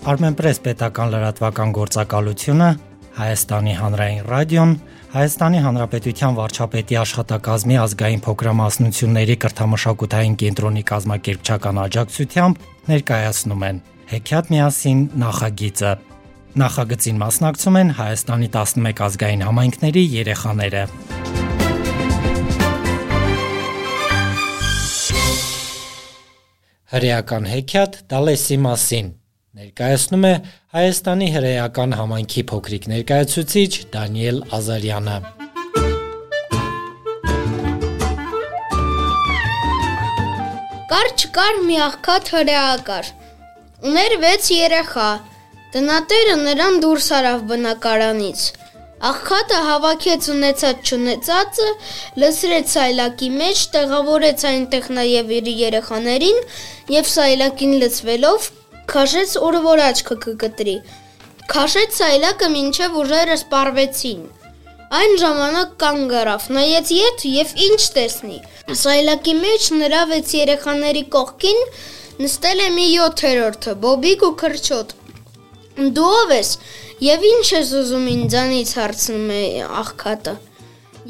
Armenpress պետական լրատվական գործակալությունը, Հայաստանի հանրային ռադիոն, Հայաստանի Հանրապետության վարչապետի աշխատակազմի ազգային փոքրամասնությունների կրթամշակութային կենտրոնի կազմակերպչական աջակցությամբ ներկայացնում են Հեքիաթ միասին նախագիծը։ Նախագծին մասնակցում են Հայաստանի 11 ազգային համայնքների երեխաները։ Հրեական հեքիաթ Դալեսի մասին ներկայացնում է Հայաստանի հրեական համայնքի փոքրիկ ներկայացուցիչ Դանիել Ազարյանը։ Կար չկար մի աղքատ հրեակար։ Ուներ 6 երեխա։ Տնատերը նրան դուրս արավ բնակարանից։ Աղքատը հավաքեց ունեցած ճունեցածը, լսրեց սայլակի մեջ, տեղավորեց այնտեղ նաև իր երեխաներին եւ սայլակին լցվելով քաշեց ուր որ աչքը կկտրի։ Քաշեց սայլակը մինչև ուժերը սպառվեցին։ Այն ժամանակ կանգ առավ, նայեց ետ եւ ինչ տեսնի։ Սայլակի մեջ նրա 6 երեխաների կողքին նստել է մի 7-րդը, Բոբիկ ու Քրչոտ։ Դու ով ես եւ ինչ ես ուզում ինձանից հարցնում է աղքատը։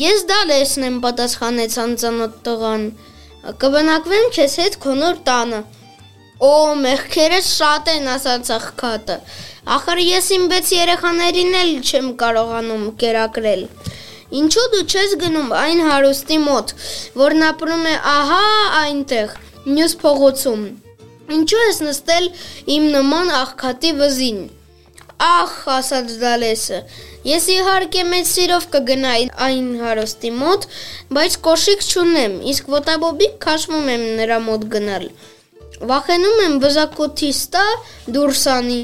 Ես դալեսն եմ պատասխանեց անծանոթ տղան։ Կբնակվեմ քեզ հետ քո նոր տանը։ Օ, մեղքերս շատ են, ասաց աղքատը։ Ախր ես իմ 6 երեխաներին էլ չեմ կարողանում կերակրել։ Ինչու դու չես գնում այն հարուստի մոտ, որն ապրում է ահա այնտեղ, մյուս փողոցում։ Ինչու ես նստել իմ նման աղքատի վզին։ Ախ, ասաց Դալեսը, ես իհարկե մեծ սիրով կգնայի այն հարոստի մոտ, բայց կոշիկ չունեմ, իսկ ոտաբոբիկ քաշվում եմ նրա մոտ գնալ։ Վախենում եմ բզակոթիս տա դուրսանի։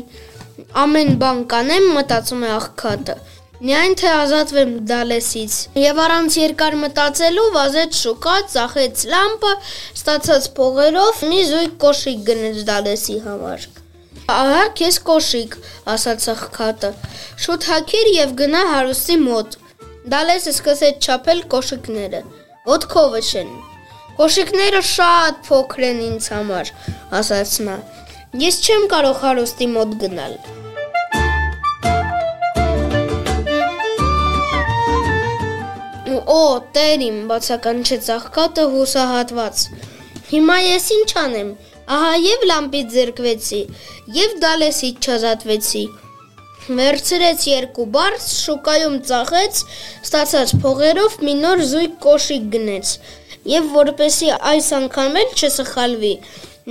Ամեն բան կանեմ, մտածում է աղքատը։ Միայն թե ազատվեմ Դալեսից։ Եվ առանց երկար մտածելու վազեց շուկա, ծախեց լամպը, ստացած փողերով մի զույգ կոշիկ գնեց Դալեսի համար։ Ահա քեզ կոշիկ, ասաց աղքատը։ Շուտ հակիր եւ գնա հարուստի մոտ։ Դալեսը սկսեց չափել կոշիկները։ Ոտքովը չեն։ Կոշիկները շատ փոքր են ինձ համար, ասաց նա։ Ես չեմ կարող հարուստի մոտ գնալ։ Օ, տերիմ, բացականչեց աղքատը հուսահատված։ Հիմա ես ինչ անեմ։ Ահա եւ լամպից զրկվեցի, եւ դալեսից չազատվեցի։ Վերցրեց երկու բարձ, շուկայում ծախեց, ստացած փողերով մի նոր զույգ կոշիկ գնեց։ Եվ որպեսի այս անգամ էլ չսխալվի,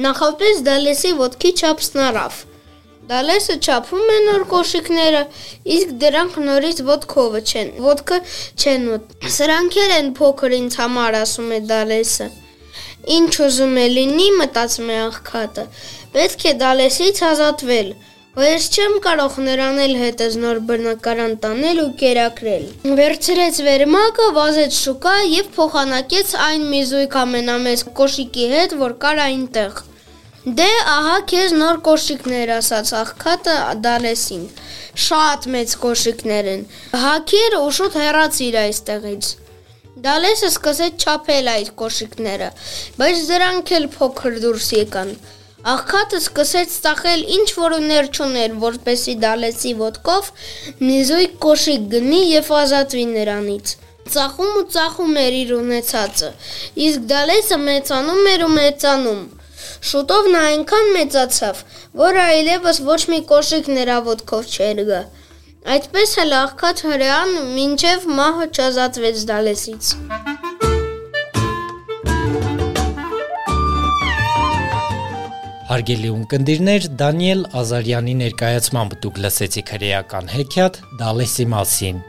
նախապես դալեսի ոտքի չափսն առավ։ Դալեսը չափում է նոր կոշիկները, իսկ դրանք նորից ոտքովը չեն։ Ոտքը չեն ոտ։ Սրանք են փոքր ինձ համար, ասում է Դալեսը։ Ինչ ուզում է լինի, մտածում է աղքատը։ Պետք է դալեսից ազատվել։ Ես չեմ կարող նրան էլ հետս նոր բնակարան տանել ու կերակրել։ Վերցրեց վերմակը, վազեց շուկա եւ փոխանակեց այն մի զույգ ամենամեծ կոշիկի հետ, որ կար այնտեղ։ Դե ահա քեզ նոր կոշիկներ ասաց աղքատը դալեսին։ Շատ մեծ կոշիկներ են։ Հակեր ու շուտ հեռացիր այստեղից։ Դալեսը սկսեց չափել այդ կոշիկները, բայց դրանք էլ փոքր դուրս եկան։ Աղքատը սկսեց ծախել ինչ որ ուներ չուներ, որպեսի դալեսի ոտքով նիզույք կոշիկ գնի եւ ազատվի նրանից։ Ծախում ու ծախում էր իր ունեցածը, իսկ դալեսը մեծանում էր ու մեծանում։ Շուտով նա այնքան մեծացավ, որ այլևս ոչ մի կոշիկ նրա ոտքով չէր գա։ Այդպես էլ աղքատ հրեան մինչև մահը չազատվեց դալեսից։ Հարգելի ունկնդիրներ, Դանիել Ազարյանի ներկայացմամբ դուք լսեցիք հրեական հեքիաթ Դալեսի մասին։